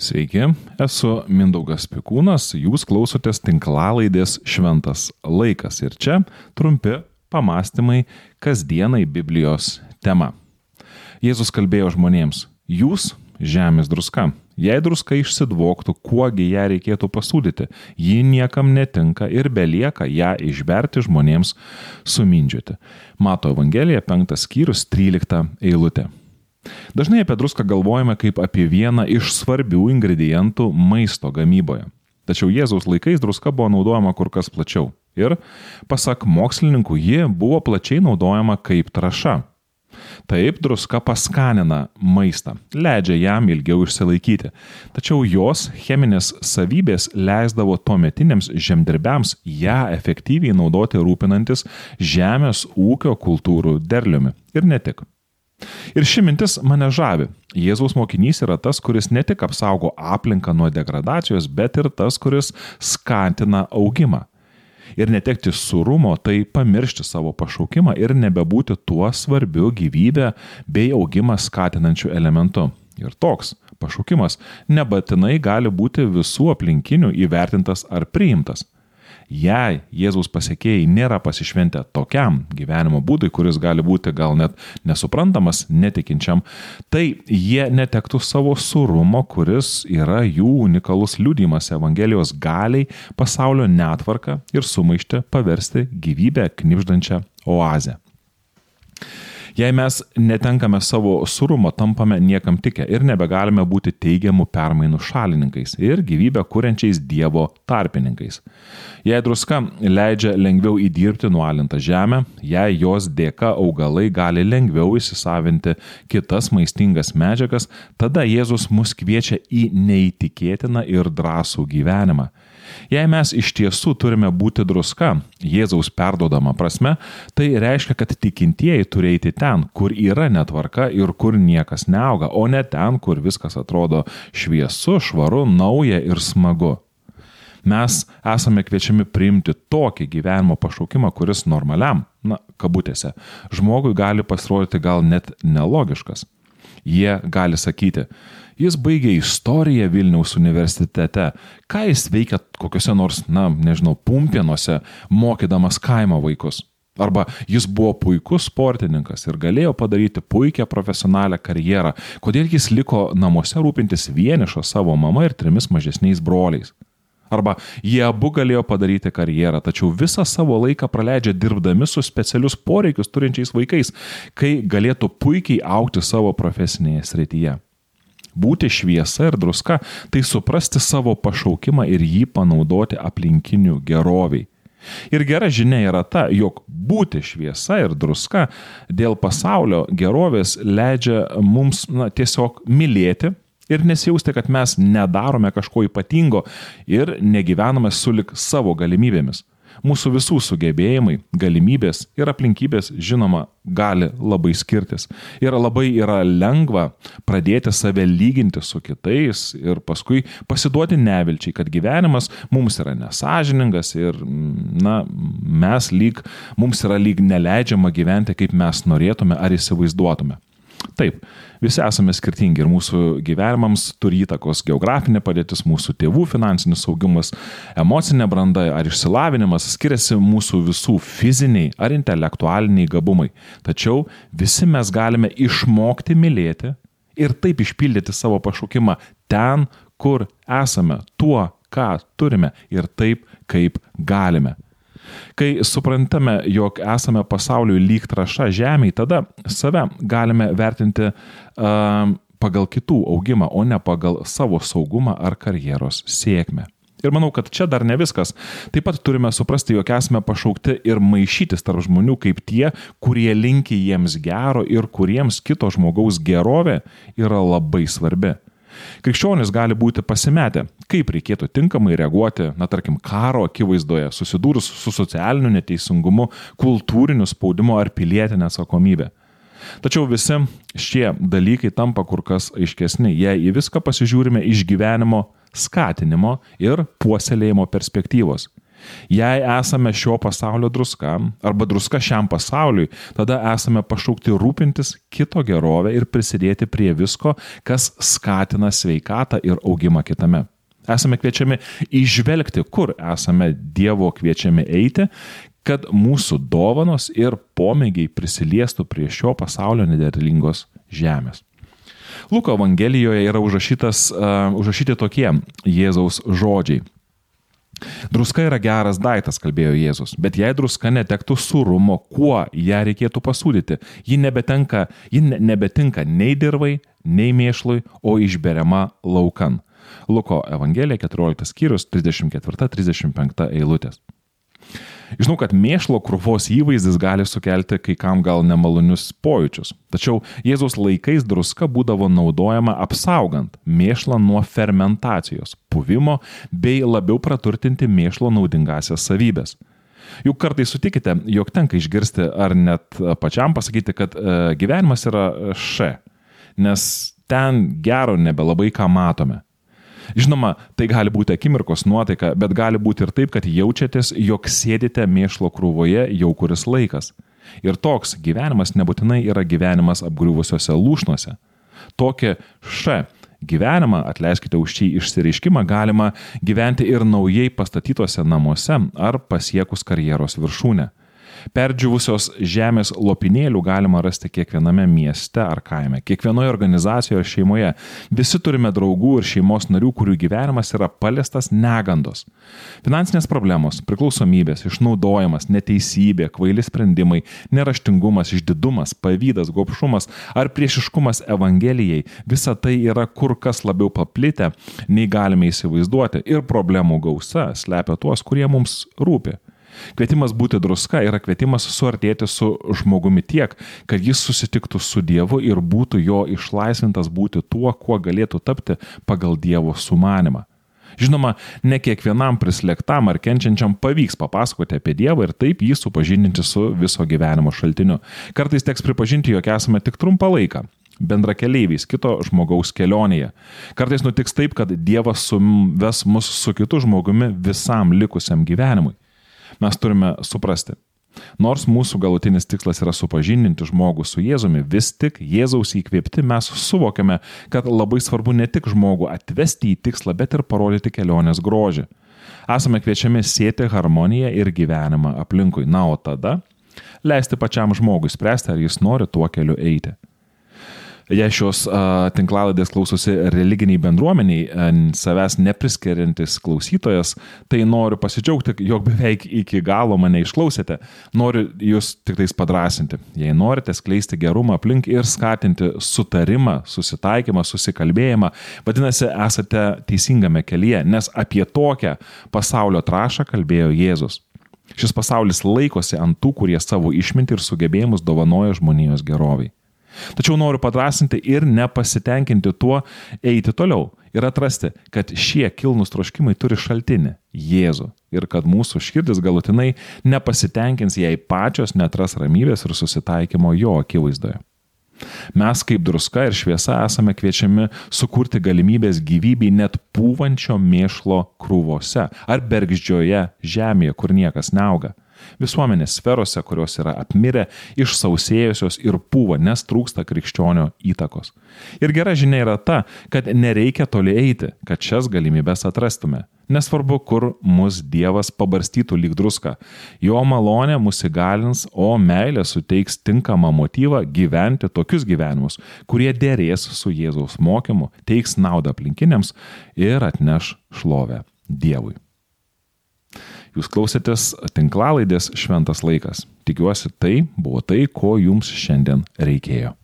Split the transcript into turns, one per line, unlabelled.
Sveiki, esu Mindaugas Pikūnas, jūs klausotės tinklalaidės Šventas laikas ir čia trumpi pamastymai kasdienai Biblijos tema. Jėzus kalbėjo žmonėms, jūs žemės druska. Jei druska išsidvoktų, kuogi ją reikėtų pasūdyti, ji niekam netinka ir belieka ją išberti žmonėms sumindžioti. Mato Evangelija 5 skyrius 13 eilutė. Dažnai apie druską galvojame kaip apie vieną iš svarbių ingredientų maisto gamyboje. Tačiau Jėzaus laikais druska buvo naudojama kur kas plačiau. Ir, pasak mokslininkų, ji buvo plačiai naudojama kaip traša. Taip, druska paskanina maistą, leidžia jam ilgiau išsilaikyti. Tačiau jos cheminės savybės leisdavo tuometiniams žemdirbiams ją efektyviai naudoti rūpinantis žemės ūkio kultūrų derliumi. Ir ne tik. Ir ši mintis mane žavi. Jėzaus mokinys yra tas, kuris ne tik apsaugo aplinką nuo degradacijos, bet ir tas, kuris skatina augimą. Ir netekti surumo, tai pamiršti savo pašaukimą ir nebebūti tuo svarbiu gyvybę bei augimą skatinančiu elementu. Ir toks pašaukimas nebatinai gali būti visų aplinkinių įvertintas ar priimtas. Jei Jėzaus pasiekėjai nėra pasišventę tokiam gyvenimo būdui, kuris gali būti gal net nesuprantamas netikinčiam, tai jie netektų savo surumo, kuris yra jų unikalus liūdimas Evangelijos galiai pasaulio netvarką ir sumaištę paversti gyvybę knipždančią oazę. Jei mes netenkame savo surumo, tampame niekam tikę ir nebegalime būti teigiamų permainų šalininkais ir gyvybę kuriančiais Dievo tarpininkais. Jei druska leidžia lengviau įdirbti nualintą žemę, jei jos dėka augalai gali lengviau įsisavinti kitas maistingas medžiagas, tada Jėzus mus kviečia į neįtikėtiną ir drąsų gyvenimą. Jei mes iš tiesų turime būti druska, Jėzaus perdodama prasme, tai reiškia, kad tikintieji turi eiti ten, kur yra netvarka ir kur niekas neauga, o ne ten, kur viskas atrodo šviesu, švaru, nauja ir smagu. Mes esame kviečiami priimti tokį gyvenimo pašaukimą, kuris normaliam, na, kabutėse, žmogui gali pasirodyti gal net nelogiškas. Jie gali sakyti, Jis baigė istoriją Vilniaus universitete. Ką jis veikia kokiuose nors, na, nežinau, pumpienuose, mokydamas kaimo vaikus? Arba jis buvo puikus sportininkas ir galėjo padaryti puikią profesionalią karjerą. Kodėl jis liko namuose rūpintis vienišo savo mama ir trimis mažesniais broliais? Arba jie abu galėjo padaryti karjerą, tačiau visą savo laiką praleidžia dirbdami su specialius poreikius turinčiais vaikais, kai galėtų puikiai aukti savo profesinėje srityje. Būti šviesa ir druska - tai suprasti savo pašaukimą ir jį panaudoti aplinkinių geroviai. Ir gera žinia yra ta, jog būti šviesa ir druska dėl pasaulio gerovės leidžia mums na, tiesiog mylėti ir nesijausti, kad mes nedarome kažko ypatingo ir negyvename sulik savo galimybėmis. Mūsų visų sugebėjimai, galimybės ir aplinkybės, žinoma, gali labai skirtis. Ir labai yra lengva pradėti save lyginti su kitais ir paskui pasiduoti nevilčiai, kad gyvenimas mums yra nesažiningas ir, na, mes lyg, mums yra lyg neleidžiama gyventi, kaip mes norėtume ar įsivaizduotume. Taip, visi esame skirtingi ir mūsų gyvenimams turi įtakos geografinė padėtis, mūsų tėvų finansinis saugumas, emocinė branda ar išsilavinimas, skiriasi mūsų visų fiziniai ar intelektualiniai gabumai. Tačiau visi mes galime išmokti mylėti ir taip išpildyti savo pašaukimą ten, kur esame, tuo, ką turime ir taip, kaip galime. Kai suprantame, jog esame pasauliui lyg traša žemėje, tada save galime vertinti uh, pagal kitų augimą, o ne pagal savo saugumą ar karjeros sėkmę. Ir manau, kad čia dar ne viskas. Taip pat turime suprasti, jog esame pašaukti ir maišytis tarp žmonių kaip tie, kurie linki jiems gero ir kuriems kito žmogaus gerovė yra labai svarbi. Krikščionis gali būti pasimetę, kaip reikėtų tinkamai reaguoti, na tarkim, karo akivaizdoje, susidūrus su socialiniu neteisingumu, kultūriniu spaudimu ar pilietinė atsakomybė. Tačiau visi šie dalykai tampa kur kas aiškesni, jei į viską pasižiūrime iš gyvenimo skatinimo ir puoselėjimo perspektyvos. Jei esame šio pasaulio druska arba druska šiam pasauliui, tada esame pašaukti rūpintis kito gerovę ir prisidėti prie visko, kas skatina sveikatą ir augimą kitame. Esame kviečiami išvelgti, kur esame Dievo kviečiami eiti, kad mūsų dovanos ir pomėgiai prisiliestų prie šio pasaulio nederlingos žemės. Luko Evangelijoje yra užrašytas, uh, užrašyti tokie Jėzaus žodžiai. Druska yra geras daiktas, kalbėjo Jėzus, bet jei druska netektų surumo, kuo ją reikėtų pasūdyti, ji, nebetenka, ji nebetinka nei dirvai, nei mėšlui, o išberiama laukan. Luko Evangelija 14 skyrius 34-35 eilutės. Žinau, kad mėšlo krūvos įvaizdis gali sukelti kai kam gal nemalonius pojūčius. Tačiau Jėzaus laikais druska būdavo naudojama apsaugant mėšlą nuo fermentacijos, puvimo bei labiau praturtinti mėšlo naudingasias savybės. Juk kartai sutikite, jog tenka išgirsti ar net pačiam pasakyti, kad e, gyvenimas yra š, nes ten gero nebelabai ką matome. Žinoma, tai gali būti akimirkos nuotaika, bet gali būti ir taip, kad jaučiatės, jog sėdite mėšlo krūvoje jau kuris laikas. Ir toks gyvenimas nebūtinai yra gyvenimas apgriuvusiuose lūšnuose. Tokį š gyvenimą, atleiskite už šį išsireiškimą, galima gyventi ir naujai pastatytuose namuose ar pasiekus karjeros viršūnę. Perdžiūvusios žemės lopinėlių galima rasti kiekviename mieste ar kaime, kiekvienoje organizacijoje ar šeimoje. Visi turime draugų ir šeimos narių, kurių gyvenimas yra paliestas negandos. Finansinės problemos, priklausomybės, išnaudojimas, neteisybė, kvaili sprendimai, neraštingumas, išdidumas, pavydas, gopšumas ar priešiškumas Evangelijai - visa tai yra kur kas labiau paplitę, nei galime įsivaizduoti ir problemų gausa slepia tuos, kurie mums rūpi. Kvietimas būti druska yra kvietimas suartėti su žmogumi tiek, kad jis susitiktų su Dievu ir būtų jo išlaisvintas būti tuo, kuo galėtų tapti pagal Dievo sumanimą. Žinoma, ne kiekvienam prislėgtam ar kenčiančiam pavyks papasakoti apie Dievą ir taip jį supažindinti su viso gyvenimo šaltiniu. Kartais teks pripažinti, jog esame tik trumpą laiką bendra keleiviais kito žmogaus kelionėje. Kartais nutiks taip, kad Dievas suves mus su kitu žmogumi visam likusiam gyvenimui mes turime suprasti. Nors mūsų galutinis tikslas yra supažindinti žmogų su Jėzumi, vis tik Jėzaus įkvėpti mes suvokiame, kad labai svarbu ne tik žmogų atvesti į tikslą, bet ir parodyti kelionės grožį. Esame kviečiami sėti harmoniją ir gyvenimą aplinkui, na o tada leisti pačiam žmogui spręsti, ar jis nori tuo keliu eiti jei šios tinklaladės klausosi religiniai bendruomeniai, savęs nepriskiriantis klausytojas, tai noriu pasidžiaugti, jog beveik iki galo mane išklausėte. Noriu jūs tik tais padrasinti. Jei norite skleisti gerumą aplink ir skatinti sutarimą, susitaikymą, susikalbėjimą, vadinasi, esate teisingame kelyje, nes apie tokią pasaulio trašą kalbėjo Jėzus. Šis pasaulis laikosi ant tų, kurie savo išmintį ir sugebėjimus dovanoja žmonijos geroviai. Tačiau noriu padrasinti ir nepasitenkinti tuo eiti toliau ir atrasti, kad šie kilnus troškimai turi šaltinį - Jėzų ir kad mūsų širdis galutinai nepasitenkins, jei pačios netras ramybės ir susitaikymo jo akivaizdoje. Mes kaip druska ir šviesa esame kviečiami sukurti galimybės gyvybei net pūvančio mėšlo krūvose ar bergždžioje žemėje, kur niekas neauga visuomenės sferose, kurios yra apmirę, išsausėjusios ir pūva, nes trūksta krikščionio įtakos. Ir gera žinia yra ta, kad nereikia toli eiti, kad šias galimybės atrastume. Nesvarbu, kur mus Dievas pabarstytų lyg druska. Jo malonė mus įgalins, o meilė suteiks tinkamą motyvą gyventi tokius gyvenimus, kurie dėrės su Jėzaus mokymu, teiks naudą aplinkiniams ir atneš šlovę Dievui. Jūs klausėtės tinklalaidės Šventas laikas. Tikiuosi, tai buvo tai, ko jums šiandien reikėjo.